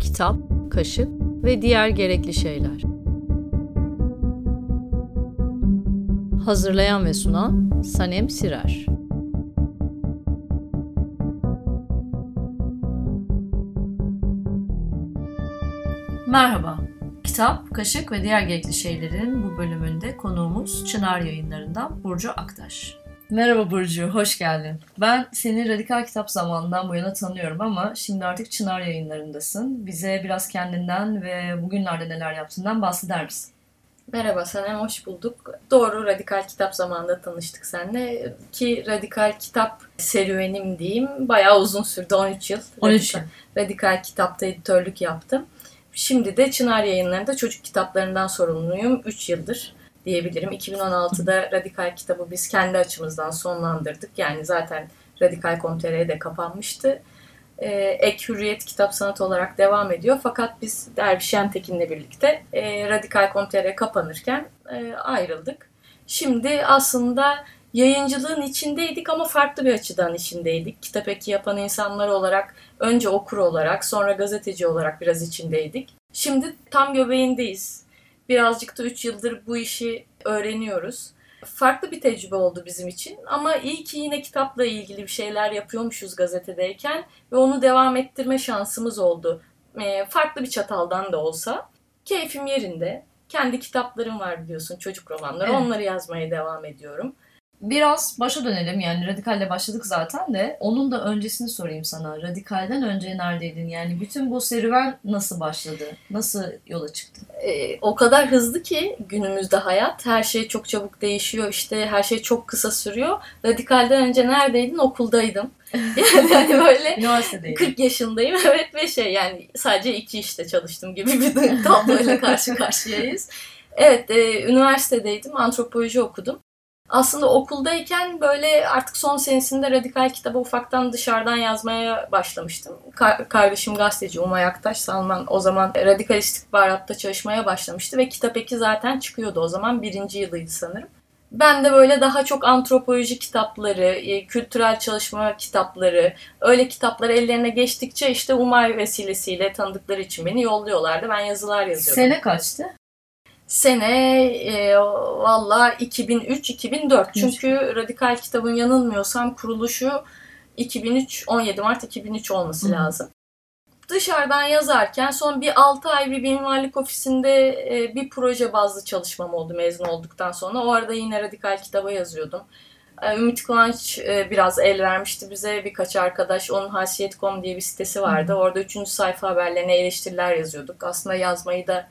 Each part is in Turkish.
Kitap, kaşık ve diğer gerekli şeyler. Hazırlayan ve sunan Sanem Sirer. Merhaba. Kitap, kaşık ve diğer gerekli şeylerin bu bölümünde konuğumuz Çınar Yayınları'ndan Burcu Aktaş. Merhaba Burcu, hoş geldin. Ben seni Radikal Kitap zamanından bu yana tanıyorum ama şimdi artık Çınar yayınlarındasın. Bize biraz kendinden ve bugünlerde neler yaptığından bahseder misin? Merhaba Sanem, hoş bulduk. Doğru Radikal Kitap zamanında tanıştık seninle. Ki Radikal Kitap serüvenim diyeyim bayağı uzun sürdü, 13 yıl. 13 yıl. Radikal, Radikal Kitap'ta editörlük yaptım. Şimdi de Çınar yayınlarında çocuk kitaplarından sorumluyum 3 yıldır diyebilirim. 2016'da Radikal kitabı biz kendi açımızdan sonlandırdık. Yani zaten Radikal.com.tr de kapanmıştı. Ee, Ek Hürriyet Kitap Sanat olarak devam ediyor. Fakat biz Derviş Yentekin'le birlikte e, Radikal.com.tr kapanırken e, ayrıldık. Şimdi aslında yayıncılığın içindeydik ama farklı bir açıdan içindeydik. Kitap eki yapan insanlar olarak, önce okur olarak, sonra gazeteci olarak biraz içindeydik. Şimdi tam göbeğindeyiz. Birazcık da 3 yıldır bu işi öğreniyoruz. Farklı bir tecrübe oldu bizim için ama iyi ki yine kitapla ilgili bir şeyler yapıyormuşuz gazetedeyken ve onu devam ettirme şansımız oldu. E, farklı bir çataldan da olsa. Keyfim yerinde. Kendi kitaplarım var biliyorsun çocuk romanları. Evet. Onları yazmaya devam ediyorum. Biraz başa dönelim yani Radikal'le başladık zaten de onun da öncesini sorayım sana. Radikal'den önce neredeydin? Yani bütün bu serüven nasıl başladı? Nasıl yola çıktın? Ee, o kadar hızlı ki günümüzde hayat. Her şey çok çabuk değişiyor. İşte her şey çok kısa sürüyor. Radikalden önce neredeydin? Okuldaydım. yani hani böyle Üniversitedeydin. 40 yaşındayım evet ve şey yani sadece iki işte çalıştım gibi bir tabloyla karşı karşıyayız. Evet e, üniversitedeydim antropoloji okudum. Aslında okuldayken böyle artık son senesinde radikal kitabı ufaktan dışarıdan yazmaya başlamıştım. Ka- kardeşim gazeteci Umay Aktaş Salman o zaman radikal istihbaratta çalışmaya başlamıştı ve kitap eki zaten çıkıyordu o zaman birinci yılıydı sanırım. Ben de böyle daha çok antropoloji kitapları, e, kültürel çalışma kitapları, öyle kitaplar ellerine geçtikçe işte Umay vesilesiyle tanıdıkları için beni yolluyorlardı. Ben yazılar yazıyordum. Sene kaçtı? Sene e, valla 2003-2004. Çünkü Radikal kitabın yanılmıyorsam kuruluşu 2003, 17 Mart 2003 olması Hı. lazım. Dışarıdan yazarken son bir 6 ay bir mimarlık ofisinde e, bir proje bazlı çalışmam oldu mezun olduktan sonra. O arada yine Radikal kitaba yazıyordum. E, Ümit Kıvanç e, biraz el vermişti bize birkaç arkadaş. Onun Hasiyet.com diye bir sitesi vardı. Orada 3. sayfa haberlerine eleştiriler yazıyorduk. Aslında yazmayı da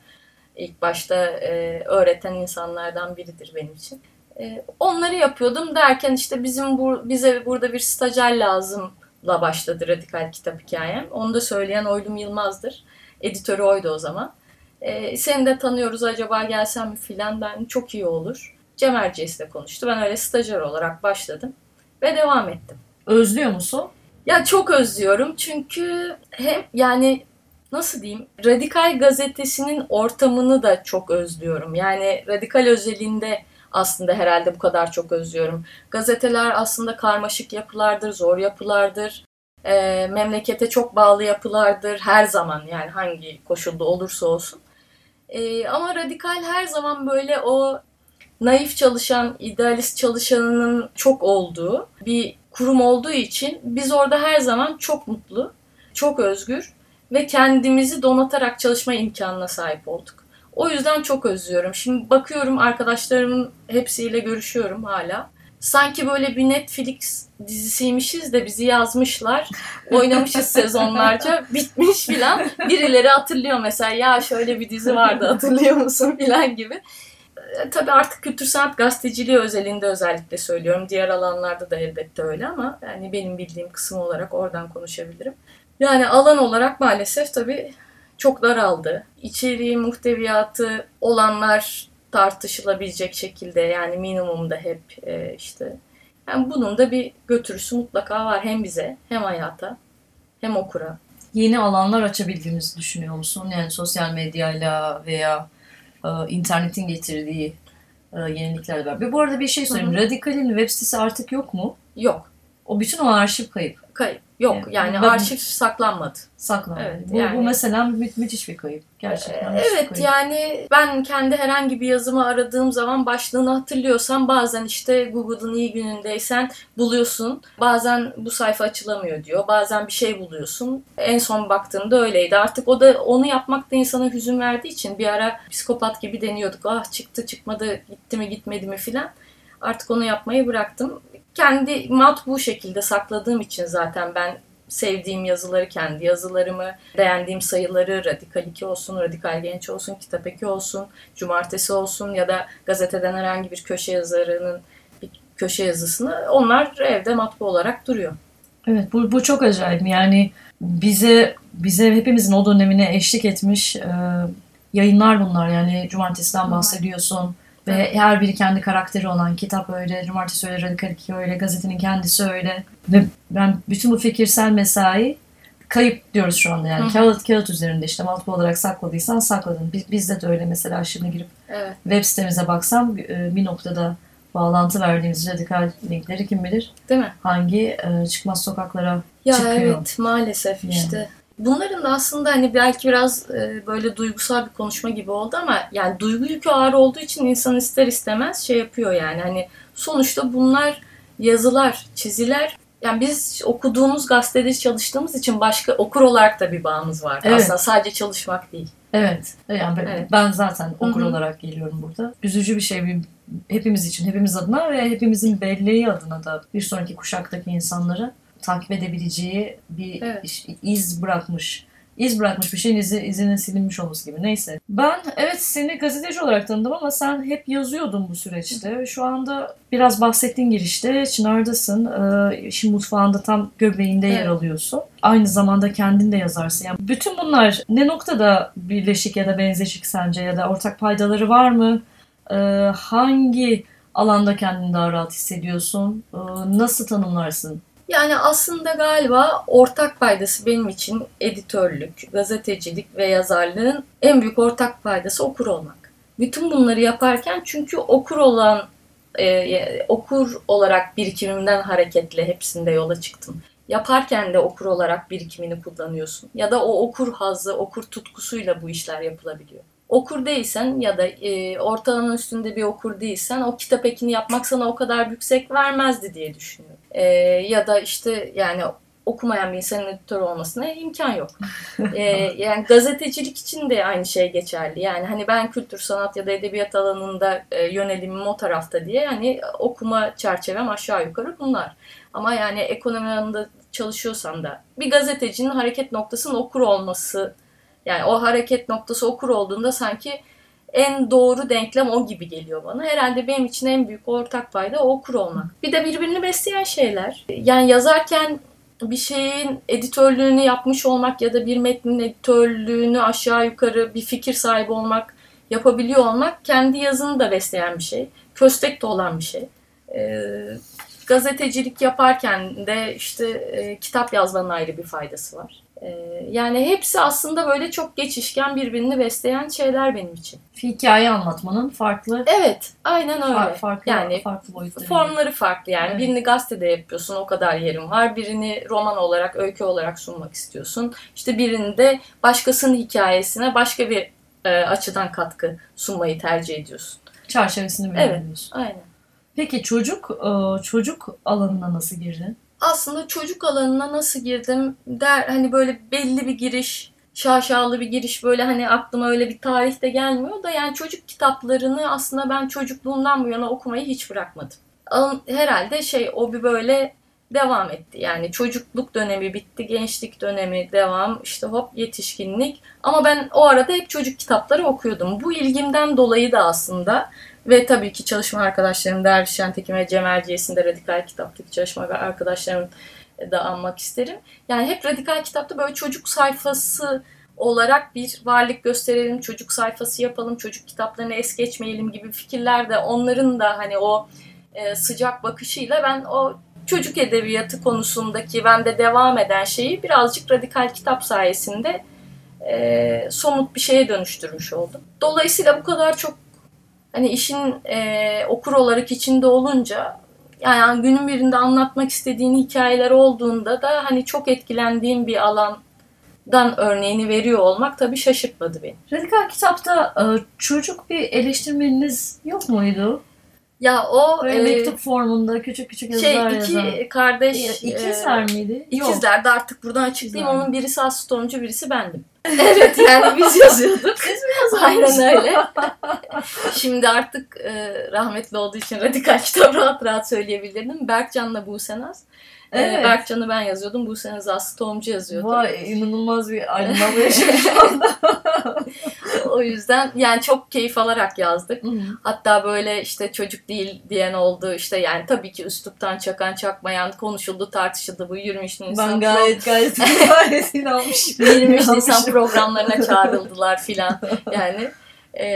ilk başta e, öğreten insanlardan biridir benim için. E, onları yapıyordum derken işte bizim bu, bize burada bir stajyer lazımla başladı radikal kitap hikayem. Onu da söyleyen Oylum Yılmaz'dır. Editörü oydu o zaman. E, seni de tanıyoruz acaba gelsem mi filan ben çok iyi olur. Cem Erciyes de konuştu. Ben öyle stajyer olarak başladım ve devam ettim. Özlüyor musun? Ya çok özlüyorum çünkü hem yani nasıl diyeyim Radikal gazetesinin ortamını da çok özlüyorum. Yani Radikal özelinde aslında herhalde bu kadar çok özlüyorum. Gazeteler aslında karmaşık yapılardır, zor yapılardır. Ee, memlekete çok bağlı yapılardır her zaman yani hangi koşulda olursa olsun. Ee, ama Radikal her zaman böyle o naif çalışan, idealist çalışanının çok olduğu bir kurum olduğu için biz orada her zaman çok mutlu, çok özgür ve kendimizi donatarak çalışma imkanına sahip olduk. O yüzden çok özlüyorum. Şimdi bakıyorum arkadaşlarımın hepsiyle görüşüyorum hala. Sanki böyle bir Netflix dizisiymişiz de bizi yazmışlar. Oynamışız sezonlarca. Bitmiş filan. Birileri hatırlıyor mesela ya şöyle bir dizi vardı hatırlıyor musun filan gibi. E, Tabii artık kültür sanat gazeteciliği özelinde özellikle söylüyorum. Diğer alanlarda da elbette öyle ama yani benim bildiğim kısım olarak oradan konuşabilirim. Yani alan olarak maalesef tabii çok daraldı. İçeriği, muhteviyatı olanlar tartışılabilecek şekilde yani minimumda hep e, işte. Yani bunun da bir götürüsü mutlaka var hem bize hem hayata hem okura. yeni alanlar açabildiğimizi düşünüyor musun? Yani sosyal medyayla veya e, internetin getirdiği e, yeniliklerle beraber. Bu arada bir şey. Hı hı. Radikal'in web sitesi artık yok mu? Yok. O bütün o arşiv kayıp. Kayıp. Yok. Evet. Yani Ben- arşiv saklanmadı. Saklandı. Evet, bu, yani- bu mesela mü- müthiş bir kayıp. Gerçekten bir Evet kayıp. yani ben kendi herhangi bir yazımı aradığım zaman başlığını hatırlıyorsam bazen işte Google'ın iyi günündeysen buluyorsun. Bazen bu sayfa açılamıyor diyor. Bazen bir şey buluyorsun. En son baktığımda öyleydi. Artık o da onu yapmak da insana hüzün verdiği için bir ara psikopat gibi deniyorduk. Ah çıktı çıkmadı gitti mi gitmedi mi filan. Artık onu yapmayı bıraktım. Kendi mat bu şekilde sakladığım için zaten ben sevdiğim yazıları, kendi yazılarımı, beğendiğim sayıları, Radikal 2 olsun, Radikal Genç olsun, Kitap 2 olsun, Cumartesi olsun ya da gazeteden herhangi bir köşe yazarının bir köşe yazısını onlar evde matbu olarak duruyor. Evet bu, bu çok acayip. Yani bize bize hepimizin o dönemine eşlik etmiş e, yayınlar bunlar. Yani Cumartesi'den bahsediyorsun. Ve her biri kendi karakteri olan kitap öyle, Cumartesi öyle, Radikal 2 öyle, gazetenin kendisi öyle. Ve ben bütün bu fikirsel mesai kayıp diyoruz şu anda yani. Hı. Kağıt kağıt üzerinde işte matbu olarak sakladıysan sakladın. Biz, bizde de öyle mesela şimdi girip Evet. web sitemize baksam e, bir noktada bağlantı verdiğimiz radikal linkleri kim bilir Değil mi? hangi e, çıkmaz sokaklara Ya çıkıyor. evet maalesef Yani. işte. Bunların da aslında hani belki biraz e, böyle duygusal bir konuşma gibi oldu ama yani duygu yükü ağır olduğu için insan ister istemez şey yapıyor yani. Hani sonuçta bunlar yazılar, çiziler. Yani biz okuduğumuz gazetede çalıştığımız için başka okur olarak da bir bağımız var. Evet. Aslında sadece çalışmak değil. Evet. Yani ben, Evet. ben zaten okur Hı hı. olarak geliyorum burada. Üzücü bir şey hepimiz için, hepimiz adına ve hepimizin belleği adına da bir sonraki kuşaktaki insanları takip edebileceği bir Evet. iş- iz bırakmış. İz bırakmış bir şeyin izi, izinin silinmiş olması gibi. Neyse. Ben evet seni gazeteci olarak tanıdım ama sen hep yazıyordun bu süreçte. Şu anda biraz bahsettiğin girişte Çınar'dasın. Ee, işin mutfağında tam göbeğinde yer Evet. alıyorsun. Aynı zamanda kendin de yazarsın. Yani bütün bunlar ne noktada birleşik ya da benzeşik sence ya da ortak paydaları var mı? Ee, hangi alanda kendini daha rahat hissediyorsun? Ee, nasıl tanımlarsın? Yani aslında galiba ortak paydası benim için editörlük, gazetecilik ve yazarlığın en büyük ortak paydası okur olmak. Bütün bunları yaparken çünkü okur olan e, okur olarak birikimimden hareketle hepsinde yola çıktım. Yaparken de okur olarak birikimini kullanıyorsun. Ya da o okur hazzı, okur tutkusuyla bu işler yapılabiliyor. Okur değilsen ya da e, ortalamanın üstünde bir okur değilsen o kitap ekini yapmak sana o kadar yüksek vermezdi diye düşünüyorum. E, ya da işte yani okumayan bir insanın editör olmasına imkan yok. E, yani gazetecilik için de aynı şey geçerli. Yani hani ben kültür, sanat ya da edebiyat alanında e, yönelimim o tarafta diye hani okuma çerçevem aşağı yukarı bunlar. Ama yani ekonomi alanında çalışıyorsam da bir gazetecinin hareket noktasının okur olması yani o hareket noktası okur olduğunda sanki en doğru denklem o gibi geliyor bana. Herhalde benim için en büyük ortak payda o okur olmak. Bir de birbirini besleyen şeyler. Yani yazarken bir şeyin editörlüğünü yapmış olmak ya da bir metnin editörlüğünü aşağı yukarı bir fikir sahibi olmak, yapabiliyor olmak kendi yazını da besleyen bir şey. Köstek de olan bir şey. Ee, gazetecilik yaparken de işte e, kitap yazmanın ayrı bir faydası var. Ee, yani hepsi aslında böyle çok geçişken birbirini besleyen şeyler benim için. Hikaye anlatmanın farklı Evet, aynen öyle. Far- farklı yani farklı boyutları. formları farklı yani. Evet. Birini gazetede yapıyorsun o kadar yerin var. Birini roman olarak, öykü olarak sunmak istiyorsun. İşte birini de başkasının hikayesine başka bir e, açıdan katkı sunmayı tercih ediyorsun. çerçevesini Evet. belirliyorsun. Aynen. Peki çocuk e, çocuk alanına nasıl girdin? Aslında çocuk alanına nasıl girdim der hani böyle belli bir giriş şaşalı bir giriş böyle hani aklıma öyle bir tarih de gelmiyor da yani çocuk kitaplarını aslında ben çocukluğumdan bu yana okumayı hiç bırakmadım. Al- Herhalde şey o bir böyle devam etti. Yani çocukluk dönemi bitti, gençlik dönemi devam, işte hop yetişkinlik. Ama ben o arada hep çocuk kitapları okuyordum. Bu ilgimden dolayı da aslında ve tabii ki çalışma arkadaşlarım Derviş Şentekin ve Cem Erciyes'in de Radikal Kitap'taki çalışma arkadaşlarım da anmak isterim. Yani hep Radikal Kitap'ta böyle çocuk sayfası olarak bir varlık gösterelim, çocuk sayfası yapalım, çocuk kitaplarını es geçmeyelim gibi fikirler de onların da hani o e, sıcak bakışıyla ben o çocuk edebiyatı konusundaki bende devam eden şeyi birazcık radikal kitap sayesinde e, somut bir şeye dönüştürmüş oldum. Dolayısıyla bu kadar çok hani işin e, okur olarak içinde olunca yani günün birinde anlatmak istediğin hikayeler olduğunda da hani çok etkilendiğim bir alandan örneğini veriyor olmak tabii şaşırtmadı beni. Radikal kitapta e, çocuk bir eleştirmeniniz yok muydu? Ya o Böyle e, mektup formunda küçük küçük şey yazılar iki yazan. kardeş İkizler e, miydi? Yok. İkizler de artık buradan açıklayayım. İkizler. Onun birisi astronomcu, birisi bendim. Evet yani biz yazıyorduk. Siz mi yazardınız? Aynen öyle. Şimdi artık e, rahmetli olduğu için radikal kitap rahat rahat söyleyebilirdim. Berkcan'la Buse Naz. E, Evet. Berkcan'ı ben yazıyordum. Buse Naz Aslı Tohumcu yazıyordu. Vay inanılmaz bir aydınlanma yaşamış o yüzden yani çok keyif alarak yazdık. Hı. Hatta böyle işte çocuk değil diyen oldu. İşte yani tabii ki üsluptan çakan çakmayan konuşuldu tartışıldı bu 23 Nisan ben gayet gayet gayet inanmışım. 23 Nisan programlarına çağrıldılar filan. Yani e,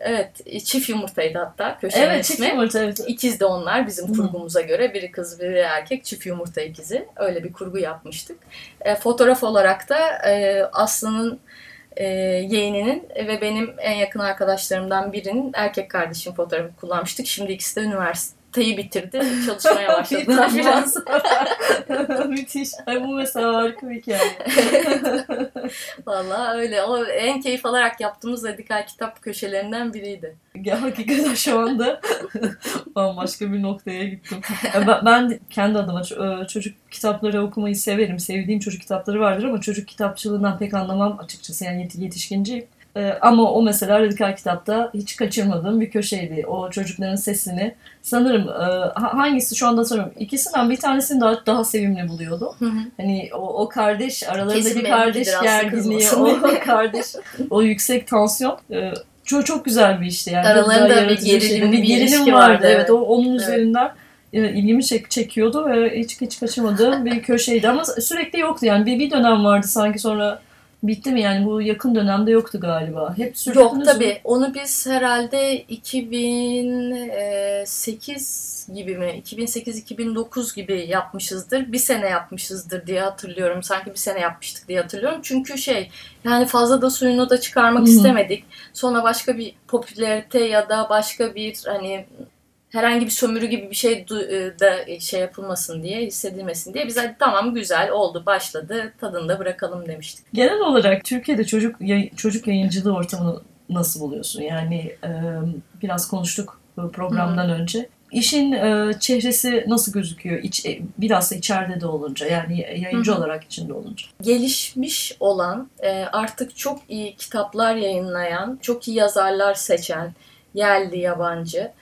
evet çift yumurtaydı hatta köşenin Evet ismi. çift yumurta evet. İkiz de onlar bizim kurgumuza göre. Biri kız biri erkek çift yumurta ikizi. Öyle bir kurgu yapmıştık. E, fotoğraf olarak da e, Aslı'nın e, yeğeninin ve benim en yakın arkadaşlarımdan birinin erkek kardeşim fotoğrafı kullanmıştık. Şimdi ikisi de üniversiteyi bitirdi. Çalışmaya başladılar biraz. Müthiş. Ay, bu mesela harika bir hikaye. Valla öyle. O en keyif alarak yaptığımız radikal kitap köşelerinden biriydi. Ya, hakikaten şu anda bambaşka bir noktaya gittim. Ben, ben kendi adıma e, çocuk kitapları okumayı severim. Sevdiğim çocuk kitapları vardır ama çocuk kitapçılığından pek anlamam açıkçası. Yani yet- yetişkinciyim. E, Ama o mesela radikal kitapta hiç kaçırmadığım bir köşeydi. O çocukların sesini. Sanırım e, ha- hangisi şu anda sanırım. İkisinden bir tanesini daha daha sevimli buluyordu. Hani o, o kardeş aralarındaki Kesin kardeş gerginliği, o kardeş, o yüksek tansiyon e, çok çok güzel bir işti yani. Aralarında bir gerilim, bir bir gerilim vardı. vardı, Evet, evet. o onun Evet. üzerinden e, ilgimi çek, çekiyordu ve hiç hiç kaçırmadığım bir köşeydi ama sürekli yoktu yani bir, bir dönem vardı sanki sonra bitti mi yani bu yakın dönemde yoktu galiba. Hep sürdünüz Yok tabii. Onu biz herhalde 2008 gibi mi? 2008-2009 gibi yapmışızdır. Bir sene yapmışızdır diye hatırlıyorum. Sanki bir sene yapmıştık diye hatırlıyorum. Çünkü şey yani fazla da suyunu da çıkarmak Hı hı. istemedik. Sonra başka bir popülarite ya da başka bir hani herhangi bir sömürü gibi bir şey e, da şey yapılmasın diye, hissedilmesin diye biz hadi tamam güzel oldu, başladı, tadında bırakalım demiştik. Genel olarak Türkiye'de çocuk çocuk yayıncılığı ortamını nasıl buluyorsun? Yani e, biraz konuştuk programdan önce. İşin e, çehresi nasıl gözüküyor? İç, e, biraz da içeride de olunca yani yayıncı Hı hı. olarak içinde olunca. gelişmiş olan, e, artık çok iyi kitaplar yayınlayan, çok iyi yazarlar seçen, yerli, yabancı, e,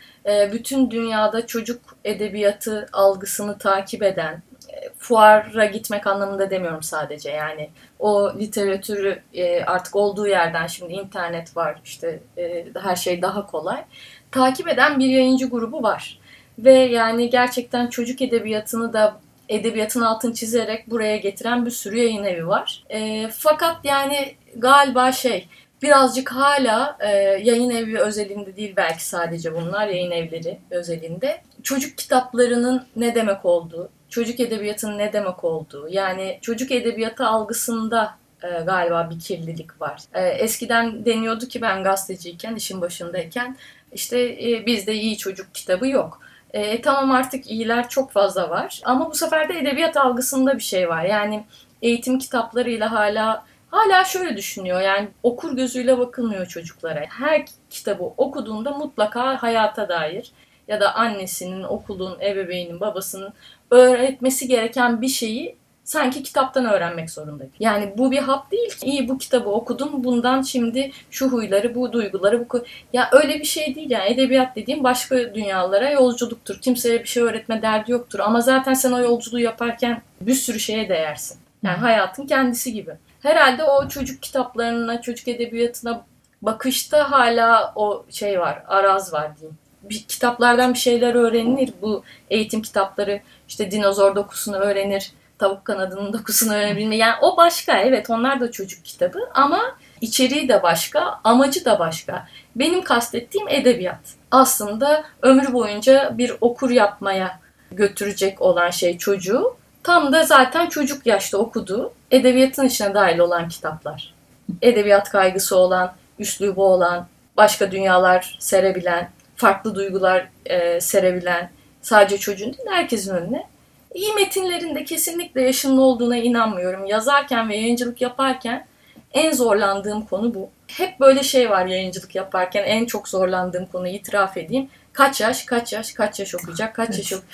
bütün dünyada çocuk edebiyatı algısını takip eden, e, fuara gitmek anlamında demiyorum sadece. Yani o literatürü e, artık olduğu yerden şimdi internet var işte e, her şey daha kolay. Takip eden bir yayıncı grubu var. Ve yani gerçekten çocuk edebiyatını da edebiyatın altını çizerek buraya getiren bir sürü yayın evi var. E, fakat yani galiba şey birazcık hala e, yayın evi özelinde değil belki sadece bunlar yayın evleri özelinde çocuk kitaplarının ne demek olduğu, çocuk edebiyatının ne demek olduğu yani çocuk edebiyatı algısında e, galiba bir kirlilik var. E, eskiden deniyordu ki ben gazeteciyken, işin başındayken işte e, bizde iyi çocuk kitabı yok. E, tamam artık iyiler çok fazla var ama bu sefer de edebiyat algısında bir şey var. Yani eğitim kitaplarıyla hala hala şöyle düşünüyor yani okur gözüyle bakılmıyor çocuklara. Her kitabı okuduğunda mutlaka hayata dair ya da annesinin, okulun, ebeveynin, babasının öğretmesi gereken bir şeyi sanki kitaptan öğrenmek zorundayım. Yani bu bir hap değil ki. İyi bu kitabı okudum. Bundan şimdi şu huyları, bu duyguları, bu ya öyle bir şey değil yani. Edebiyat dediğim başka dünyalara yolculuktur. Kimseye bir şey öğretme derdi yoktur. Ama zaten sen o yolculuğu yaparken bir sürü şeye değersin. Yani hayatın kendisi gibi. Herhalde o çocuk kitaplarına, çocuk edebiyatına bakışta hala o şey var, araz var diyeyim. Bir, kitaplardan bir şeyler öğrenilir. Bu eğitim kitapları işte dinozor dokusunu öğrenir, tavuk kanadının dokusunu öğrenebilme. Yani o başka evet onlar da çocuk kitabı ama içeriği de başka, amacı da başka. Benim kastettiğim edebiyat. Aslında ömrü boyunca bir okur yapmaya götürecek olan şey çocuğu tam da zaten çocuk yaşta okuduğu edebiyatın içine dahil olan kitaplar. Edebiyat kaygısı olan, üslubu olan, başka dünyalar serebilen, farklı duygular e, serebilen, sadece çocuğun değil herkesin önüne. İyi metinlerinde kesinlikle yaşının olduğuna inanmıyorum. Yazarken ve yayıncılık yaparken en zorlandığım konu bu. Hep böyle şey var yayıncılık yaparken en çok zorlandığım konu itiraf edeyim. Kaç yaş, kaç yaş, kaç yaş okuyacak, kaç yaş okuyacak.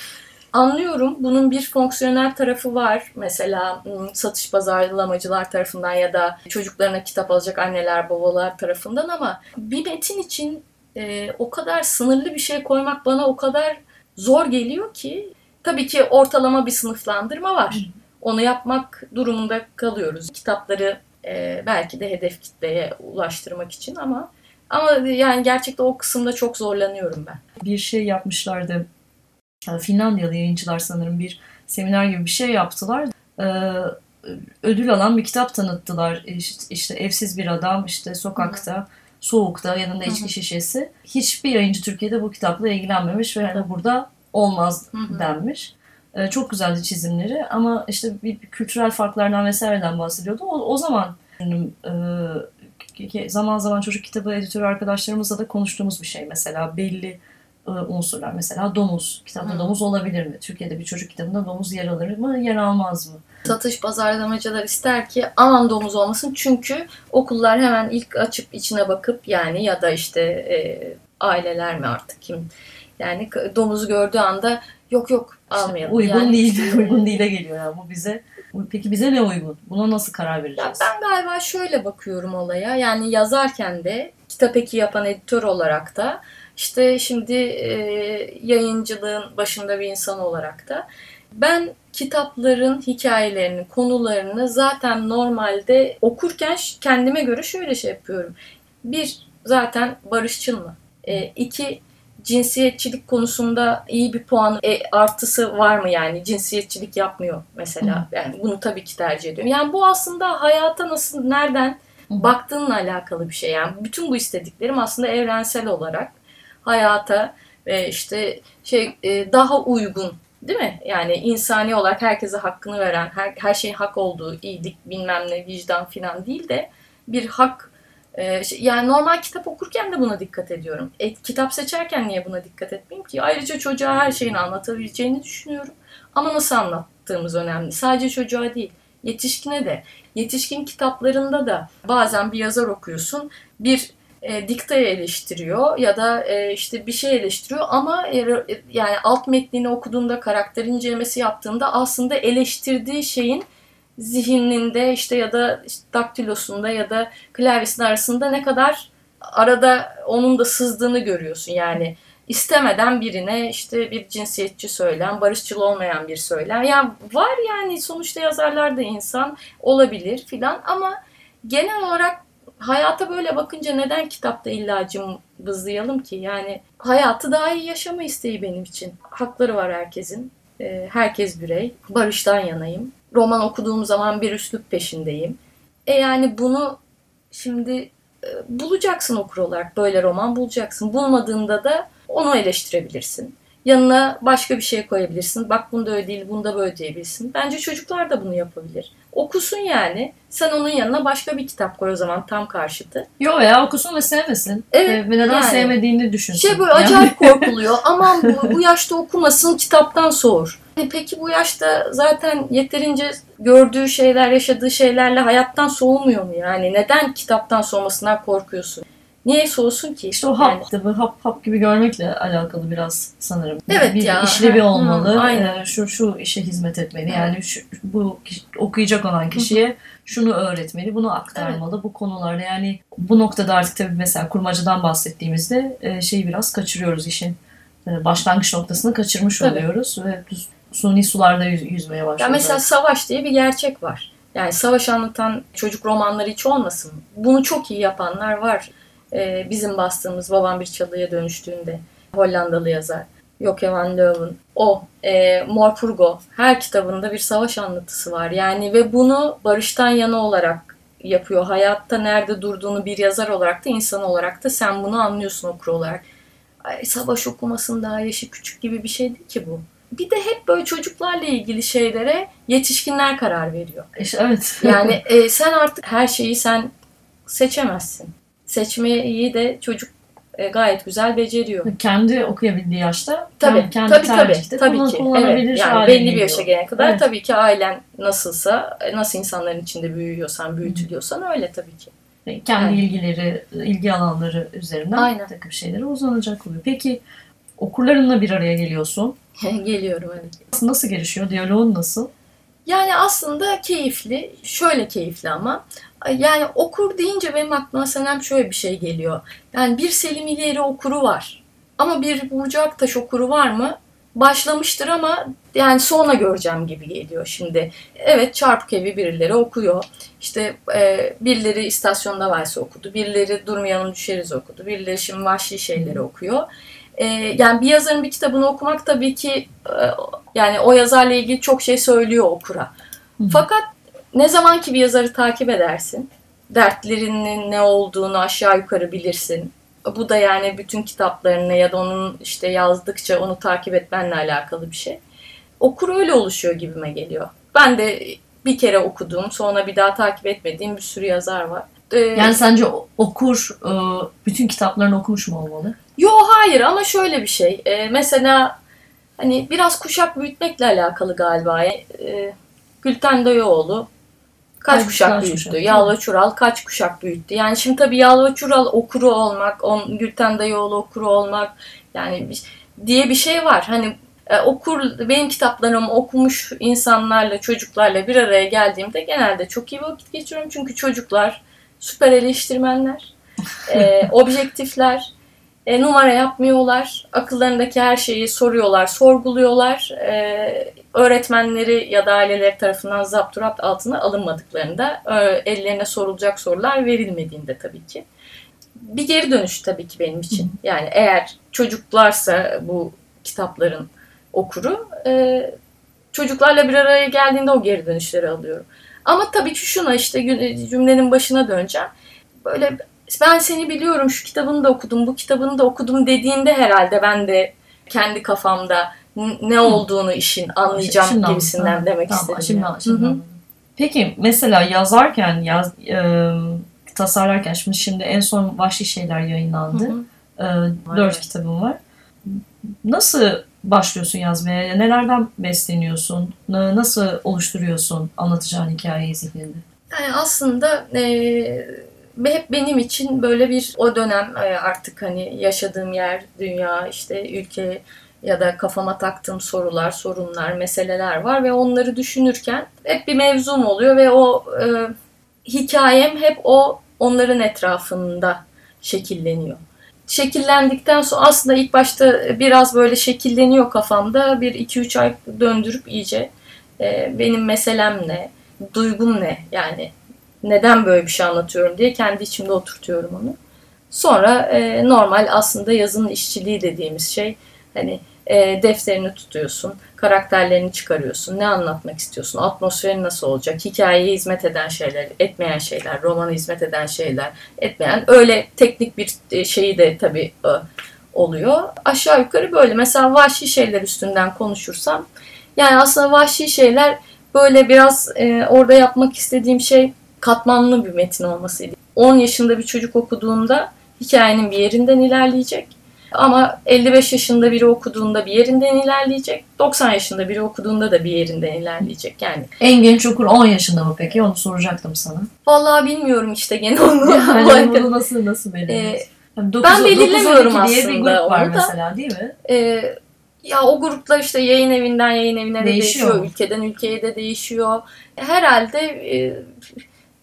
Anlıyorum bunun bir fonksiyonel tarafı var. Mesela satış pazarlamacılar tarafından ya da çocuklarına kitap alacak anneler babalar tarafından ama bir metin için e, o kadar sınırlı bir şey koymak bana o kadar zor geliyor ki tabii ki ortalama bir sınıflandırma var. Onu yapmak durumunda kalıyoruz. Kitapları e, belki de hedef kitleye ulaştırmak için ama ama yani gerçekten o kısımda çok zorlanıyorum ben. Bir şey yapmışlardı. Finlandiyalı yayıncılar sanırım bir seminer gibi bir şey yaptılar. Ee, ödül alan bir kitap tanıttılar. İşte, işte evsiz bir adam işte sokakta. Soğukta yanında içki şişesi. Hiçbir yayıncı Türkiye'de bu kitapla ilgilenmemiş ve hani burada olmaz denmiş. Ee, çok güzeldi çizimleri ama işte bir, bir kültürel farklardan vesaireden bahsediyordu. O, o zaman e, zaman zaman çocuk kitabı editörü arkadaşlarımızla da konuştuğumuz bir şey mesela belli unsurlar mesela domuz. Kitapta Hı. domuz olabilir mi? Türkiye'de bir çocuk kitabında domuz yer alır mı? Yer almaz mı? Satış pazarlamacılar ister ki aman domuz olmasın çünkü okullar hemen ilk açıp içine bakıp yani ya da işte e, aileler mi artık kim yani domuzu gördüğü anda yok yok almayalım. uygun yani, değil, uygun değile geliyor yani bu bize. Peki bize ne uygun? Buna nasıl karar vereceğiz? Ya ben galiba şöyle bakıyorum olaya. Yani yazarken de kitap eki yapan editör olarak da işte şimdi e, yayıncılığın başında bir insan olarak da ben kitapların hikayelerini, konularını zaten normalde okurken kendime göre şöyle şey yapıyorum. Bir, zaten barışçıl mı? E, iki, cinsiyetçilik konusunda iyi bir puan e, artısı var mı yani cinsiyetçilik yapmıyor mesela. Yani bunu tabii ki tercih ediyorum. Yani bu aslında hayata nasıl nereden baktığınla alakalı bir şey. Yani bütün bu istediklerim aslında evrensel olarak hayata ve işte şey e, daha uygun değil mi? Yani insani olarak herkese hakkını veren, her, her şeyin hak olduğu, iyilik bilmem ne, vicdan filan değil de bir hak e, yani normal kitap okurken de buna dikkat ediyorum. E, kitap seçerken niye buna dikkat etmeyeyim ki? Ayrıca çocuğa her şeyini anlatabileceğini düşünüyorum. Ama nasıl anlattığımız önemli. Sadece çocuğa değil, yetişkine de. Yetişkin kitaplarında da bazen bir yazar okuyorsun. Bir e, diktayı eleştiriyor ya da e, işte bir şey eleştiriyor ama e, yani alt metnini okuduğunda karakter incelemesi yaptığında aslında eleştirdiği şeyin zihninde işte ya da işte daktilosunda ya da klavyesinin arasında ne kadar arada onun da sızdığını görüyorsun. Yani istemeden birine işte bir cinsiyetçi söylem, barışçıl olmayan bir söylem. Yani var yani sonuçta yazarlar da insan olabilir filan ama genel olarak hayata böyle bakınca neden kitapta illa cımbızlayalım ki? Yani hayatı daha iyi yaşama isteği benim için. Hakları var herkesin. Ee, herkes birey. Barıştan yanayım. Roman okuduğum zaman bir üslup peşindeyim. E yani bunu şimdi e, bulacaksın okur olarak. Böyle roman bulacaksın. Bulmadığında da onu eleştirebilirsin. Yanına başka bir şey koyabilirsin. Bak bunda öyle değil, bunda böyle diyebilirsin. Bence çocuklar da bunu yapabilir. Okusun yani. Sen onun yanına başka bir kitap koy o zaman tam karşıtı. Yok ya okusun ve sevmesin. Evet. Ve neden yani, sevmediğini düşünsün. Şey böyle yani. acayip korkuluyor. Aman bu, bu yaşta okumasın kitaptan soğur. E peki bu yaşta zaten yeterince gördüğü şeyler, yaşadığı şeylerle hayattan soğumuyor mu yani? Neden kitaptan soğumasından korkuyorsun? Niye soğusun ki? İşte o hap yani. kitabı hap hap gibi görmekle alakalı biraz sanırım. Evet bir ya. işlevi olmalı. Hı, aynen. Ee, şu şu işe hizmet etmeli. Evet. Yani şu, bu okuyacak olan kişiye şunu öğretmeli, bunu aktarmalı. Evet. Bu konularda yani bu noktada artık tabii mesela kurmacadan bahsettiğimizde e, şeyi biraz kaçırıyoruz işin e, başlangıç noktasını kaçırmış tabii. oluyoruz ve suni sularda yüzmeye başlıyoruz. Ya mesela savaş diye bir gerçek var. Yani savaş anlatan çocuk romanları hiç olmasın. Bunu çok iyi yapanlar var. Ee, bizim bastığımız Babam Bir Çalıya dönüştüğünde Hollandalı yazar. Joke van Leuven. O, e, Morpurgo. Her kitabında bir savaş anlatısı var. Yani ve bunu barıştan yana olarak yapıyor. Hayatta nerede durduğunu bir yazar olarak da insan olarak da sen bunu anlıyorsun okur olarak. Ay, savaş okumasın daha yaşı küçük gibi bir şey değil ki bu. bir de hep böyle çocuklarla ilgili şeylere yetişkinler karar veriyor. İşte evet. Yani e, sen artık her şeyi sen seçemezsin. Seçmeyi de çocuk e, gayet güzel beceriyor. kendi okuyabildiği yaşta Tabii, yani kendi tabii, tabii, tercihte tabii kullan- ki. kullanabilir Evet, yani belli bir yaşa gelene kadar Evet. tabii ki ailen nasılsa, e, nasıl insanların içinde büyüyorsan, büyütülüyorsan öyle tabii ki. kendi Evet. ilgileri, ilgi alanları üzerinden Aynen. takım şeylere uzanacak oluyor. Peki okurlarınla bir araya geliyorsun. Geliyorum evet. Nasıl gelişiyor? Diyaloğun nasıl? Yani aslında keyifli. Şöyle keyifli ama. Yani okur deyince benim aklıma senem şöyle bir şey geliyor. Yani bir Selim İleri okuru var. Ama bir Burcu Aktaş okuru var mı? Başlamıştır ama yani sonra göreceğim gibi geliyor şimdi. Evet Çarpık Evi birileri okuyor. İşte e, birileri İstasyonda Valsi okudu. Birileri Durmayalım Düşeriz okudu. Birileri şimdi Vahşi Şeyleri okuyor. E, yani bir yazarın bir kitabını okumak tabii ki e, yani o yazarla ilgili çok şey söylüyor okura. Hı. Fakat ne zaman ki bir yazarı takip edersin, dertlerinin ne olduğunu aşağı yukarı bilirsin. Bu da yani bütün kitaplarını ya da onun işte yazdıkça onu takip etmenle alakalı bir şey. Okur öyle oluşuyor gibime geliyor. Ben de bir kere okuduğum, sonra bir daha takip etmediğim bir sürü yazar var. Ee, Yani sence okur e, bütün kitaplarını okumuş mu olmalı? Yo hayır ama şöyle bir şey. Ee, mesela hani biraz kuşak büyütmekle alakalı galiba. Ee, Gülten Dayıoğlu kaç Kaç- kuşak kaç büyüttü? kuşak, Yalva Çural kaç kuşak büyüttü? Yani şimdi tabii Yalva Çural okuru olmak, on, Gülten Dayıoğlu okuru olmak yani diye bir şey var. Hani e, okur benim kitaplarımı okumuş insanlarla, çocuklarla bir araya geldiğimde genelde çok iyi vakit geçiriyorum. Çünkü çocuklar süper eleştirmenler, e, objektifler, e, numara yapmıyorlar. Akıllarındaki her şeyi soruyorlar, sorguluyorlar. E, öğretmenleri ya da aileleri tarafından zapturapt altına alınmadıklarında, e, ellerine sorulacak sorular verilmediğinde tabii ki. Bir geri dönüş tabii ki benim için. Yani eğer çocuklarsa bu kitapların okuru, e, çocuklarla bir araya geldiğinde o geri dönüşleri alıyorum. Ama tabii ki şuna işte cümlenin başına döneceğim. Böyle ben seni biliyorum şu kitabını da okudum, bu kitabını da okudum dediğinde herhalde ben de kendi kafamda ne olduğunu işin anlayacağım Şimdi gibisinden anladım. demek Tamam, istedim. Şimdi, yani. şimdi Hı hı. anladım. Peki mesela yazarken, yaz, e, tasarlarken şimdi, şimdi en son Vahşi Şeyler yayınlandı. Hı hı. E, dört Evet. kitabım var. Nasıl başlıyorsun yazmaya? Nelerden besleniyorsun? Nasıl oluşturuyorsun anlatacağın hikayeyi zihninde? Yani aslında e, hep benim için böyle bir o dönem e, artık hani yaşadığım yer, dünya, işte ülke ya da kafama taktığım sorular, sorunlar, meseleler var ve onları düşünürken hep bir mevzum oluyor ve o e, hikayem hep o onların etrafında şekilleniyor. Şekillendikten sonra aslında ilk başta biraz böyle şekilleniyor kafamda. Bir iki üç ay döndürüp iyice e, benim meselem ne, duygum ne yani neden böyle bir şey anlatıyorum diye kendi içimde oturtuyorum onu. Sonra e, normal aslında yazının işçiliği dediğimiz şey hani e, defterini tutuyorsun, karakterlerini çıkarıyorsun, ne anlatmak istiyorsun, atmosferi nasıl olacak, hikayeye hizmet eden şeyler, etmeyen şeyler, romana hizmet eden şeyler, etmeyen öyle teknik bir e, şeyi de tabii e, oluyor. Aşağı yukarı böyle. Mesela vahşi şeyler üstünden konuşursam yani aslında vahşi şeyler böyle biraz e, orada yapmak istediğim şey katmanlı bir metin olmasıydı. 10 yaşında bir çocuk okuduğunda hikayenin bir yerinden ilerleyecek. Ama 55 yaşında biri okuduğunda bir yerinden ilerleyecek. 90 yaşında biri okuduğunda da bir yerinden ilerleyecek. Yani En genç okur 10 yaşında mı peki? Onu soracaktım sana. vallahi bilmiyorum işte gene onu. Yani bunu nasıl nasıl belirliyorsun? Ee, Yani ben 9 belirlemiyorum 9-12 diye bir aslında grup var da. mesela değil mi? Ee, ya o gruplar işte yayın evinden yayın evine de Değişiyor değişiyor, ülkeden ülkeye de değişiyor. Herhalde e,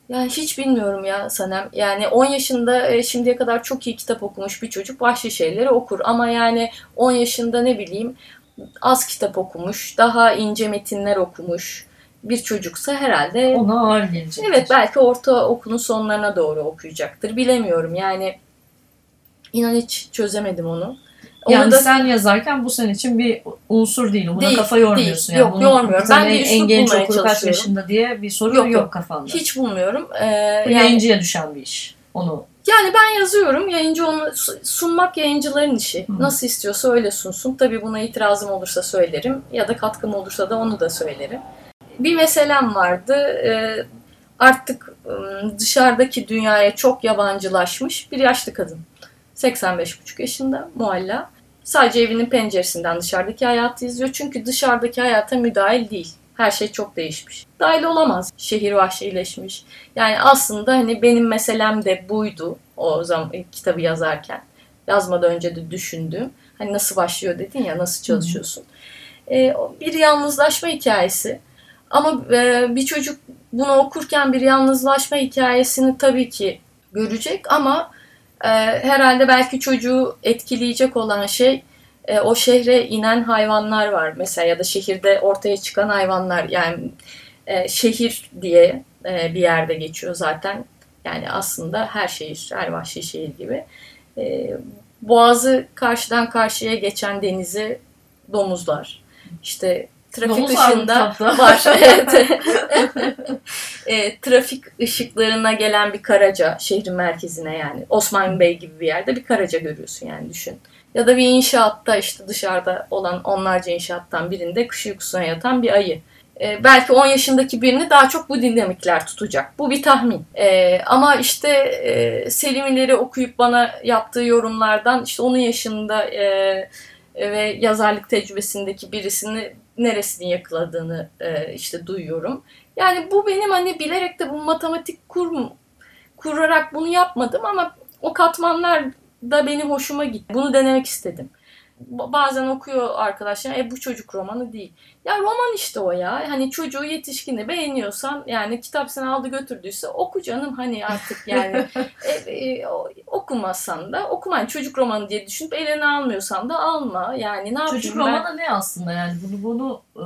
yani hiç bilmiyorum ya Sanem. Yani 10 yaşında e, şimdiye kadar çok iyi kitap okumuş bir çocuk vahşi şeyleri okur. Ama yani 10 yaşında ne bileyim az kitap okumuş, daha ince metinler okumuş bir çocuksa herhalde Ona ağır gelecek. Evet belki orta okulun sonlarına doğru okuyacaktır. Bilemiyorum yani. İnan hiç çözemedim onu. Onu Yani da sen yazarken bu senin için bir unsur değil. Buna Değil, kafa yormuyorsun. değil. Yani Yok, Bunu- yormuyorum. Ben bir en, genç okuru kaç yaşında diye bir soru Yok, yok, yok. kafanda. hiç bulmuyorum. Ee, yani yayıncıya düşen bir iş. Onu Yani ben yazıyorum. Yayıncı onu sunmak yayıncıların işi. Hı. Nasıl istiyorsa öyle sunsun. Tabii buna itirazım olursa söylerim. Ya da katkım olursa da onu da söylerim. Bir meselem vardı. Ee, artık dışarıdaki dünyaya çok yabancılaşmış bir yaşlı kadın. 85,5 yaşında mualla. Sadece evinin penceresinden dışarıdaki hayatı izliyor. Çünkü dışarıdaki hayata müdahil değil. Her şey çok değişmiş. Dahil olamaz. Şehir vahşileşmiş. Yani aslında hani benim meselem de buydu o zaman kitabı yazarken. Yazmadan önce de düşündüğüm. Hani nasıl başlıyor dedin ya nasıl çalışıyorsun. Ee, bir yalnızlaşma hikayesi. Ama e, bir çocuk bunu okurken bir yalnızlaşma hikayesini tabii ki görecek ama e, herhalde belki çocuğu etkileyecek olan şey e, o şehre inen hayvanlar var mesela ya da şehirde ortaya çıkan hayvanlar. Yani e, şehir diye e, bir yerde geçiyor zaten. Yani aslında her şehir her vahşi şehir gibi. Boğazı karşıdan karşıya geçen denizi domuzlar. İşte trafik Domuz ışığında var evet e, trafik ışıklarına gelen bir karaca şehrin merkezine yani Osman Bey gibi bir yerde bir karaca görüyorsun yani düşün. Ya da bir inşaatta işte dışarıda olan onlarca inşaattan birinde kış uykusuna yatan bir ayı. E, belki 10 yaşındaki birini daha çok bu dinamikler tutacak. Bu bir tahmin. E, ama işte e, Selim okuyup bana yaptığı yorumlardan işte onun yaşında e, ve yazarlık tecrübesindeki birisini neresini yakaladığını e, işte duyuyorum. Yani bu benim hani bilerek de bu matematik kur, kurarak bunu yapmadım ama o katmanlar da benim hoşuma gitti. Bunu denemek istedim. Bazen okuyor arkadaşlar e bu çocuk romanı değil. Ya roman işte o ya. Hani çocuğu yetişkini beğeniyorsan yani kitap seni aldı götürdüyse oku canım hani artık yani e, e, okumazsan da okuman çocuk romanı diye düşünüp eline almıyorsan da alma. Yani ne yapayım Çocuk ben? romanı ne aslında yani bunu bunu e,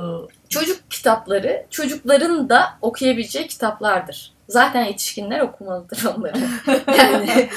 Çocuk kitapları çocukların da okuyabileceği kitaplardır. Zaten yetişkinler okumalıdır onları. Yani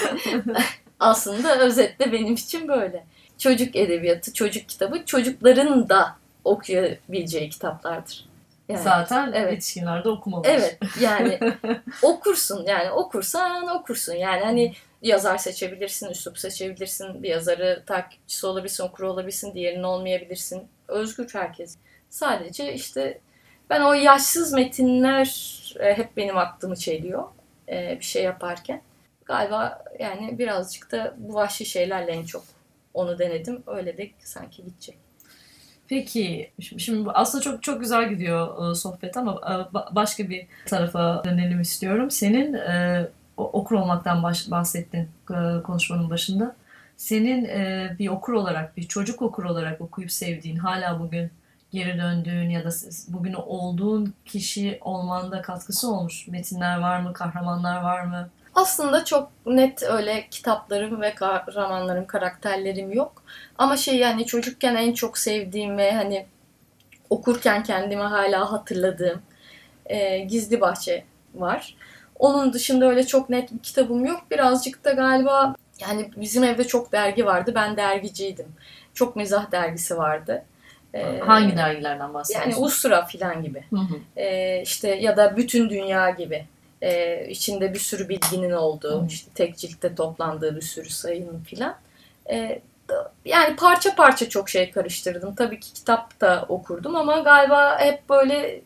aslında özetle benim için böyle. Çocuk edebiyatı, çocuk kitabı çocukların da okuyabileceği kitaplardır. Yani. zaten evet. yetişkinler de okumalı. Evet yani okursun yani okursan okursun yani hani yazar seçebilirsin, üslup seçebilirsin, bir yazarı takipçisi olabilirsin, okuru olabilirsin, diğerini olmayabilirsin. Özgür herkes. Sadece işte ben o yaşsız metinler e, hep benim aklımı çeliyor e, bir şey yaparken. Galiba yani birazcık da bu vahşi şeylerle en çok onu denedim. Öyle de sanki gidecek. Peki şimdi, aslında çok çok güzel gidiyor e, sohbet ama e, ba- başka bir tarafa dönelim istiyorum. Senin e, okur olmaktan bahsettin konuşmanın başında. Senin bir okur olarak, bir çocuk okur olarak okuyup sevdiğin, hala bugün geri döndüğün ya da bugün olduğun kişi olmanda katkısı olmuş metinler var mı, kahramanlar var mı? Aslında çok net öyle kitaplarım ve kahramanlarım, karakterlerim yok. Ama şey yani çocukken en çok sevdiğim ve hani okurken kendimi hala hatırladığım e, Gizli Bahçe var. Onun dışında öyle çok net bir kitabım yok. Birazcık da galiba yani bizim evde çok dergi vardı. Ben dergiciydim. Çok mizah dergisi vardı. E, Hangi dergilerden bahsediyorsun? Yani Ustura filan gibi. Hı hı. E, işte ya da Bütün Dünya gibi. E, içinde bir sürü bilginin olduğu, Hı. işte tek ciltte toplandığı bir sürü sayının filan. E, yani parça parça çok şey karıştırdım. Tabii ki kitap da okurdum ama galiba hep böyle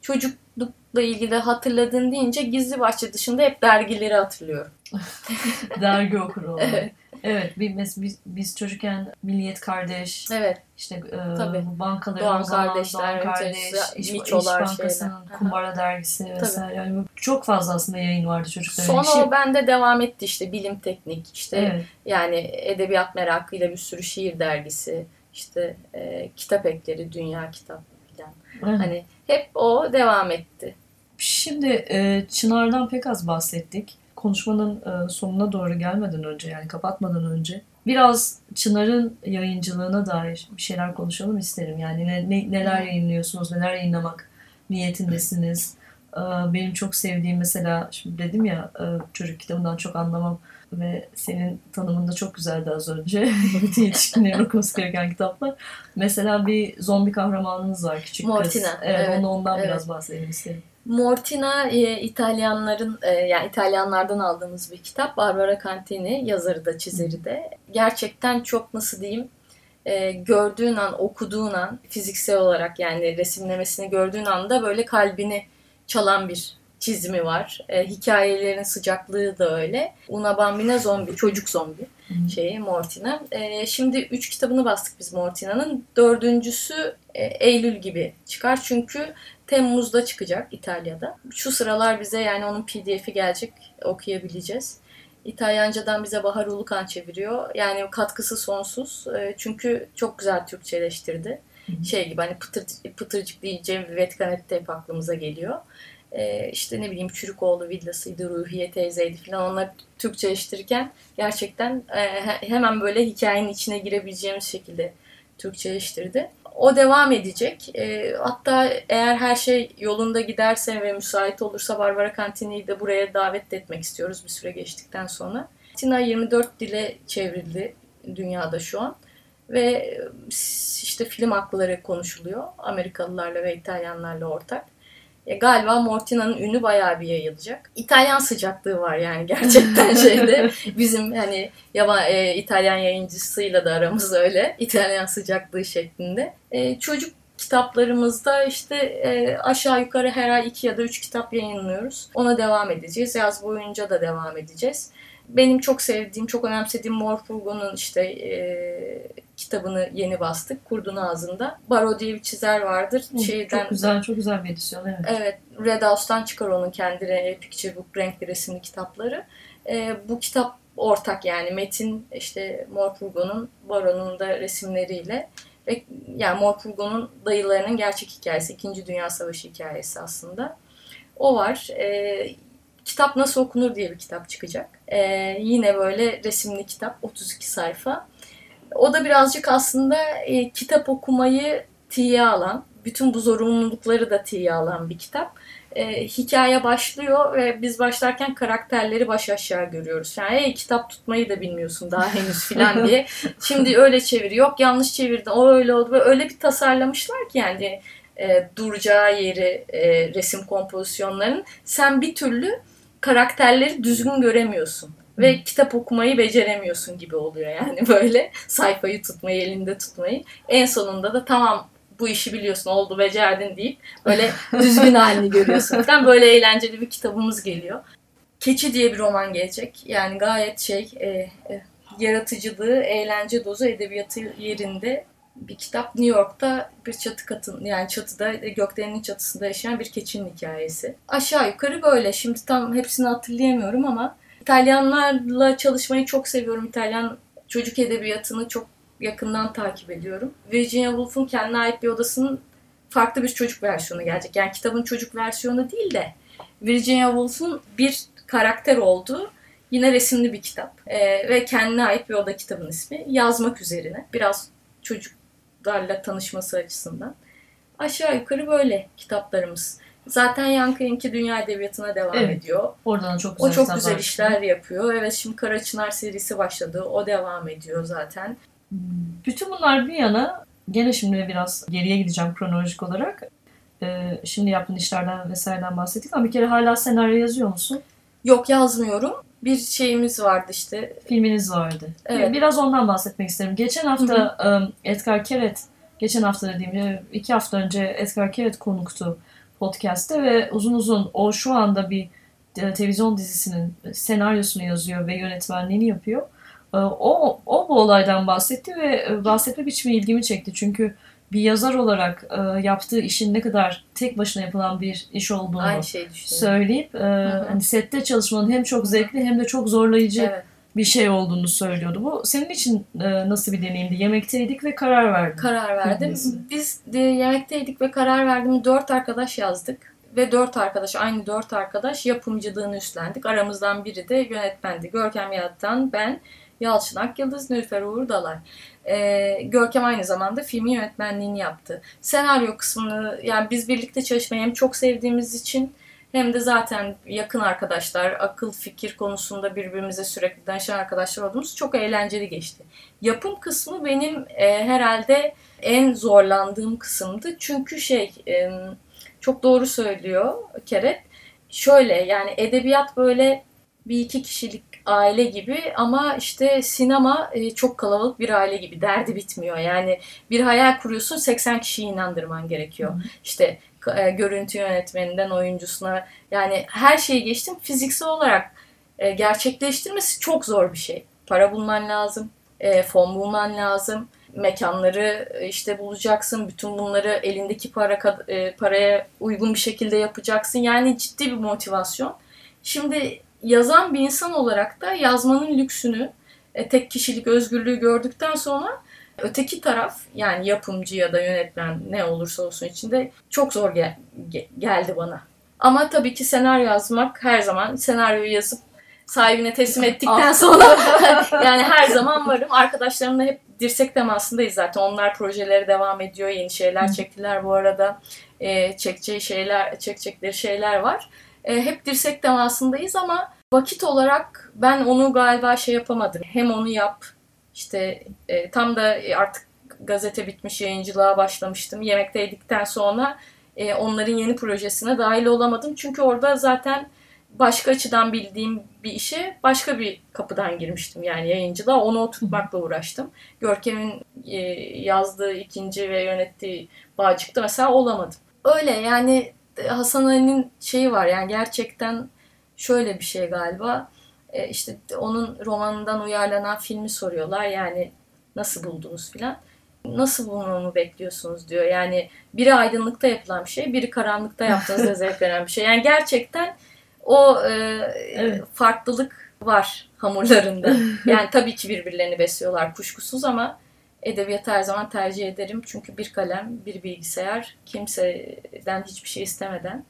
çocuklukla ilgili hatırladığın deyince Gizli Bahçe dışında hep dergileri hatırlıyorum. Dergi okuru olarak. Evet. Evet, mes- biz, biz çocukken Milliyet Kardeş, Evet. işte e, Tabii. bankaların Doğan zaman Kardeşler, Doğan Kardeş, İş, İş Miçolar, Bankası'nın şeyler. Kumbara dergisi vesaire. Yani çok fazla aslında yayın vardı çocukların. Sonra işi. o bende devam etti işte bilim teknik işte Evet. yani edebiyat merakıyla bir sürü şiir dergisi işte e, kitap ekleri dünya kitap filan. evet. Hani hep o devam etti. Şimdi e, Çınar'dan pek az bahsettik. Konuşmanın e, sonuna doğru gelmeden önce yani kapatmadan önce biraz Çınar'ın yayıncılığına dair bir şeyler konuşalım isterim. Yani ne, ne- neler yayınlıyorsunuz, neler yayınlamak niyetindesiniz. E, benim çok sevdiğim mesela şimdi dedim ya e, çocuk kitabından çok anlamam ve senin tanımın da çok güzeldi az önce. Bütün yetişkinlerin okuması gereken kitaplar. Mesela bir zombi kahramanınız var küçük kız. Mortina, Evet, evet, onu ondan evet. biraz bahsedelim isterim. Mortina e, İtalyanların e, yani İtalyanlardan aldığımız bir kitap. Barbara Cantini yazarı da çizeri de. Gerçekten çok nasıl diyeyim e, gördüğün an, okuduğun an fiziksel olarak yani resimlemesini gördüğün anda böyle kalbini çalan bir çizimi var. E, hikayelerin sıcaklığı da öyle. Una Bambina zombi, çocuk zombi şeyi Mortina. E, şimdi üç kitabını bastık biz Mortina'nın. Dördüncüsü e, Eylül gibi çıkar çünkü Temmuz'da çıkacak İtalya'da. Şu sıralar bize yani onun pdf'i gelecek okuyabileceğiz. İtalyancadan bize Bahar Ulukan çeviriyor. Yani katkısı sonsuz. E, çünkü çok güzel Türkçeleştirdi. Şey gibi hani pıtır, pıtırcık deyince Vetkanet'te hep aklımıza geliyor. E, işte ne bileyim Çürükoğlu villasıydı, Ruhiye teyzeydi falan onları Türkçeleştirirken gerçekten e, hemen böyle hikayenin içine girebileceğimiz şekilde Türkçeleştirdi. O devam edecek. E, hatta eğer her şey yolunda giderse ve müsait olursa Barbara Cantini'yi de buraya davet etmek istiyoruz bir süre geçtikten sonra. Tina 24 dile çevrildi dünyada şu an. Ve işte film hakları konuşuluyor. Amerikalılarla ve İtalyanlarla ortak. E, galiba Mortina'nın ünü bayağı bir yayılacak. İtalyan sıcaklığı var yani gerçekten şeyde. Bizim hani yaban, e, İtalyan yayıncısıyla da aramız öyle. İtalyan sıcaklığı şeklinde. E, çocuk kitaplarımızda işte e, aşağı yukarı her ay iki ya da üç kitap yayınlıyoruz. Ona devam edeceğiz. Yaz boyunca da devam edeceğiz benim çok sevdiğim, çok önemsediğim Morpurgo'nun işte e, kitabını yeni bastık. Kurdun ağzında. Baro diye bir çizer vardır. Hı, Şeyden, çok güzel, çok güzel bir edisyon. Evet. Evet. Red House'tan çıkar onun kendi Picture Book renkli resimli kitapları. E, bu kitap ortak yani Metin işte Morpurgo'nun Baro'nun da resimleriyle ve yani Morpurgo'nun dayılarının gerçek hikayesi, İkinci Dünya Savaşı hikayesi aslında. O var. E, Kitap Nasıl Okunur diye bir kitap çıkacak. Ee, yine böyle resimli kitap 32 sayfa. O da birazcık aslında e, kitap okumayı tiye alan, bütün bu zorunlulukları da tiye alan bir kitap. E, hikaye başlıyor ve biz başlarken karakterleri baş aşağı görüyoruz. Yani hey, kitap tutmayı da bilmiyorsun daha henüz filan diye. Şimdi öyle çeviriyor. Yok yanlış çevirdin. O öyle oldu. Böyle öyle bir tasarlamışlar ki yani e, duracağı yeri e, resim kompozisyonlarının sen bir türlü karakterleri düzgün göremiyorsun ve kitap okumayı beceremiyorsun gibi oluyor yani böyle sayfayı tutmayı elinde tutmayı en sonunda da tamam bu işi biliyorsun oldu becerdin deyip böyle düzgün halini görüyorsun falan böyle eğlenceli bir kitabımız geliyor. Keçi diye bir roman gelecek yani gayet şey e, e, yaratıcılığı eğlence dozu edebiyatı yerinde bir kitap New York'ta bir çatı katın yani çatıda gökdelenin çatısında yaşayan bir keçinin hikayesi. Aşağı yukarı böyle. Şimdi tam hepsini hatırlayamıyorum ama İtalyanlarla çalışmayı çok seviyorum. İtalyan çocuk edebiyatını çok yakından takip ediyorum. Virginia Woolf'un kendine ait bir odasının farklı bir çocuk versiyonu gelecek. Yani kitabın çocuk versiyonu değil de Virginia Woolf'un bir karakter olduğu yine resimli bir kitap. Ee, ve kendine ait bir oda kitabın ismi. Yazmak üzerine. Biraz çocuk kitaplarla tanışması açısından. Aşağı yukarı böyle kitaplarımız. Zaten Yankı'nınki Dünya Edebiyatı'na devam evet. ediyor. Oradan çok güzel O çok güzel işler yapıyor. Evet şimdi Kara Çınar serisi başladı. O devam ediyor zaten. Bütün bunlar bir yana gene şimdi biraz geriye gideceğim kronolojik olarak. Ee, şimdi yaptığın işlerden vesaireden bahsettik ama bir kere hala senaryo yazıyor musun? Yok yazmıyorum bir şeyimiz vardı işte. Filminiz vardı. Evet. Biraz ondan bahsetmek isterim. Geçen hafta Hı-hı. Edgar Keret, geçen hafta dediğim iki hafta önce Edgar Keret konuktu podcast'te ve uzun uzun o şu anda bir televizyon dizisinin senaryosunu yazıyor ve yönetmenliğini yapıyor. O, o bu olaydan bahsetti ve bahsetme biçimi ilgimi çekti. Çünkü bir yazar olarak e, yaptığı işin ne kadar tek başına yapılan bir iş olduğunu söyleyip e, hani sette çalışmanın hem çok zevkli hem de çok zorlayıcı evet. Bir şey olduğunu söylüyordu. Bu senin için e, nasıl bir deneyimdi? Yemekteydik ve karar verdim. Karar verdim. Biz de yemekteydik ve karar verdim. Dört arkadaş yazdık ve dört arkadaş aynı dört arkadaş yapımcılığını üstlendik. Aramızdan biri de yönetmendi. Görkem Yattan, ben, Yalçın Akyıldız, Nülfer Uğur Dalay. E, Görkem aynı zamanda filmin yönetmenliğini yaptı. Senaryo kısmını yani biz birlikte çalışmayı hem çok sevdiğimiz için hem de zaten yakın arkadaşlar, akıl fikir konusunda birbirimize sürekli danışan arkadaşlar olduğumuz çok eğlenceli geçti. Yapım kısmı benim e, herhalde en zorlandığım kısımdı. Çünkü şey e, çok doğru söylüyor Keret. Şöyle yani edebiyat böyle bir iki kişilik aile gibi ama işte sinema e, çok kalabalık bir aile gibi derdi bitmiyor. Yani bir hayal kuruyorsun 80 kişiyi inandırman gerekiyor. Hı. İşte e, görüntü yönetmeninden oyuncusuna yani her şeyi geçtim fiziksel olarak e, gerçekleştirmesi çok zor bir şey. Para bulman lazım, fon bulman lazım mekanları işte bulacaksın. Bütün bunları elindeki para paraya uygun bir şekilde yapacaksın. Yani ciddi bir motivasyon. Şimdi yazan bir insan olarak da yazmanın lüksünü, e, tek kişilik özgürlüğü gördükten sonra öteki taraf yani yapımcı ya da yönetmen ne olursa olsun içinde çok zor gel- geldi bana. Ama tabii ki senaryo yazmak her zaman senaryoyu yazıp sahibine teslim ettikten sonra yani her zaman varım. Arkadaşlarımla hep dirsek temasındayız zaten. Onlar projeleri devam ediyor. Yeni şeyler çektiler bu arada. E, çekeceği şeyler, çekecekleri şeyler var e, hep dirsek temasındayız ama vakit olarak ben onu galiba şey yapamadım. Hem onu yap işte e, tam da artık gazete bitmiş yayıncılığa başlamıştım. Yemekte yedikten sonra e, onların yeni projesine dahil olamadım. Çünkü orada zaten başka açıdan bildiğim bir işe başka bir kapıdan girmiştim yani yayıncılığa. Onu oturtmakla uğraştım. Görkem'in e, yazdığı ikinci ve yönettiği Bağcık'ta mesela olamadım. Öyle yani Hasan Ali'nin şeyi var yani gerçekten şöyle bir şey galiba. E, işte onun romanından uyarlanan filmi soruyorlar yani nasıl buldunuz filan. Nasıl bulmamı bekliyorsunuz diyor. Yani biri aydınlıkta yapılan bir şey, biri karanlıkta yaptığınızda zevk veren bir şey. Yani gerçekten o e, evet. farklılık var hamurlarında. Yani tabii ki birbirlerini besliyorlar kuşkusuz ama Edebiyatı her zaman tercih ederim. Çünkü bir kalem, bir bilgisayar, kimseden hiçbir şey istemeden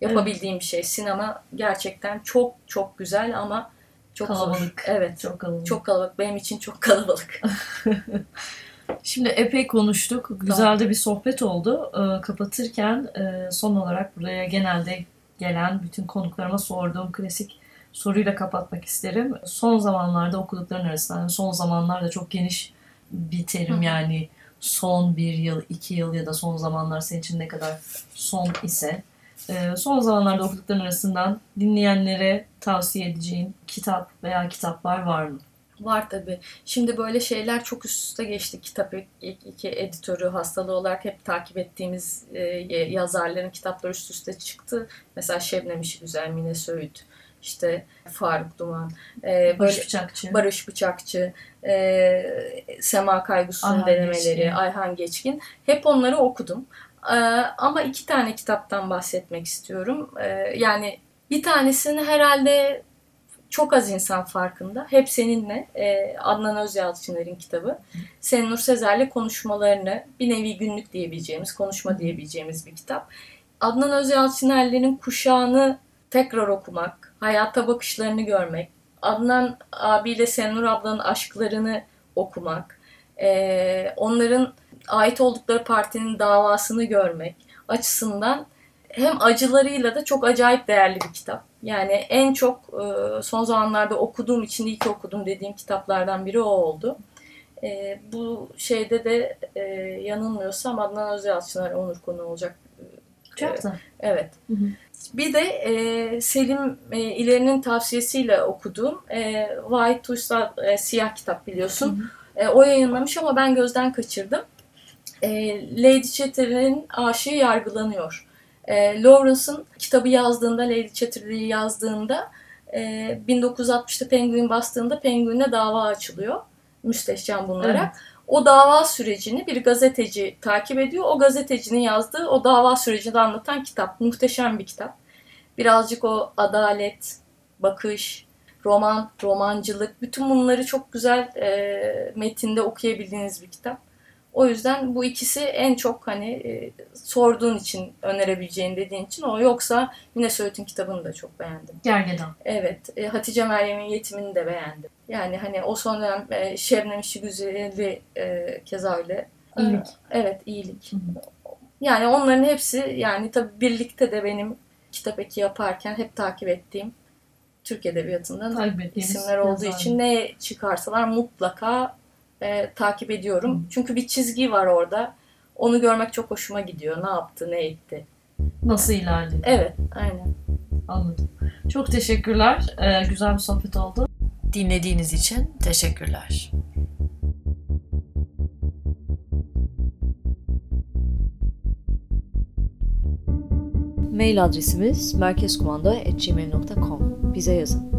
yapabildiğim evet. bir şey. Sinema gerçekten çok çok güzel ama çok kalabalık. zor. Evet. Çok kalabalık. Çok kalabalık. Benim için çok kalabalık. Şimdi epey konuştuk. Güzel de bir sohbet oldu. Ee, kapatırken e, son olarak buraya genelde gelen bütün konuklarıma sorduğum klasik soruyla kapatmak isterim. Son zamanlarda okudukların arasında, yani son zamanlarda çok geniş bir terim yani son bir yıl, iki yıl ya da son zamanlar senin için ne kadar son ise e, son zamanlarda okudukların arasından dinleyenlere tavsiye edeceğin kitap veya kitaplar var mı? Var tabii. Şimdi böyle şeyler çok üst üste geçti. Kitap iki editörü hastalığı olarak hep takip ettiğimiz e, yazarların kitapları üst üste çıktı. Mesela Şebnem İşi Güzel, Mine Söğüt, işte Faruk Duman, e, Barış Bıçakçı, Barış Bıçakçı, e, Sema Kaygus'un denemeleri, Geçkin. Ayhan Geçkin. Hep onları okudum. E, ama iki tane kitaptan bahsetmek istiyorum. E, yani bir tanesini herhalde çok az insan farkında. Hep seninle e, Adnan Özyalçıner'in kitabı. Senin Nur Sezer'le konuşmalarını bir nevi günlük diyebileceğimiz, konuşma diyebileceğimiz bir kitap. Adnan Özyalçıner'lerin kuşağını tekrar okumak, hayata bakışlarını görmek, Adnan abiyle Senur ablanın aşklarını okumak, e, onların ait oldukları partinin davasını görmek açısından hem acılarıyla da çok acayip değerli bir kitap. Yani en çok e, son zamanlarda okuduğum için iyi ki okudum dediğim kitaplardan biri o oldu. E, bu şeyde de e, yanılmıyorsam Adnan Özyalçınar onur konu olacak. Çok da. Evet. Hı hı. Bir de e, Selim e, İleri'nin tavsiyesiyle okuduğum e, White Tuş'ta e, siyah kitap biliyorsun. E, o yayınlamış ama ben gözden kaçırdım. E, Lady Chatterley'in aşığı yargılanıyor. E, Lawrence'ın kitabı yazdığında, Lady Chatterley'i yazdığında e, 1960'ta Penguin bastığında Penguin'e dava açılıyor. Müstehcen bulunarak. Evet. O dava sürecini bir gazeteci takip ediyor. O gazetecinin yazdığı o dava sürecini anlatan kitap. Muhteşem bir kitap. Birazcık o adalet, bakış, roman, romancılık bütün bunları çok güzel e, metinde okuyabildiğiniz bir kitap. O yüzden bu ikisi en çok hani e, sorduğun için önerebileceğin dediğin için o. Yoksa yine Söğüt'ün kitabını da çok beğendim. Gergedan. Evet. E, Hatice Meryem'in yetimini de beğendim. Yani hani o son dönem e, Şebnem İşi Güzel'i e, keza öyle. İyilik. Evet iyilik. Hı hı. Yani onların hepsi yani tabii birlikte de benim kitap eki yaparken hep takip ettiğim Türk Edebiyatı'ndan isimler olduğu yazarlı. için ne çıkarsalar mutlaka e, takip ediyorum. Çünkü bir çizgi var orada. Onu görmek çok hoşuma gidiyor. Ne yaptı, ne etti. nasıl ilerledi? Evet, aynen. Anladım. Çok teşekkürler. Ee, güzel bir sohbet oldu. Dinlediğiniz için teşekkürler. Mail adresimiz merkezkumanda.gmail.com Bize yazın.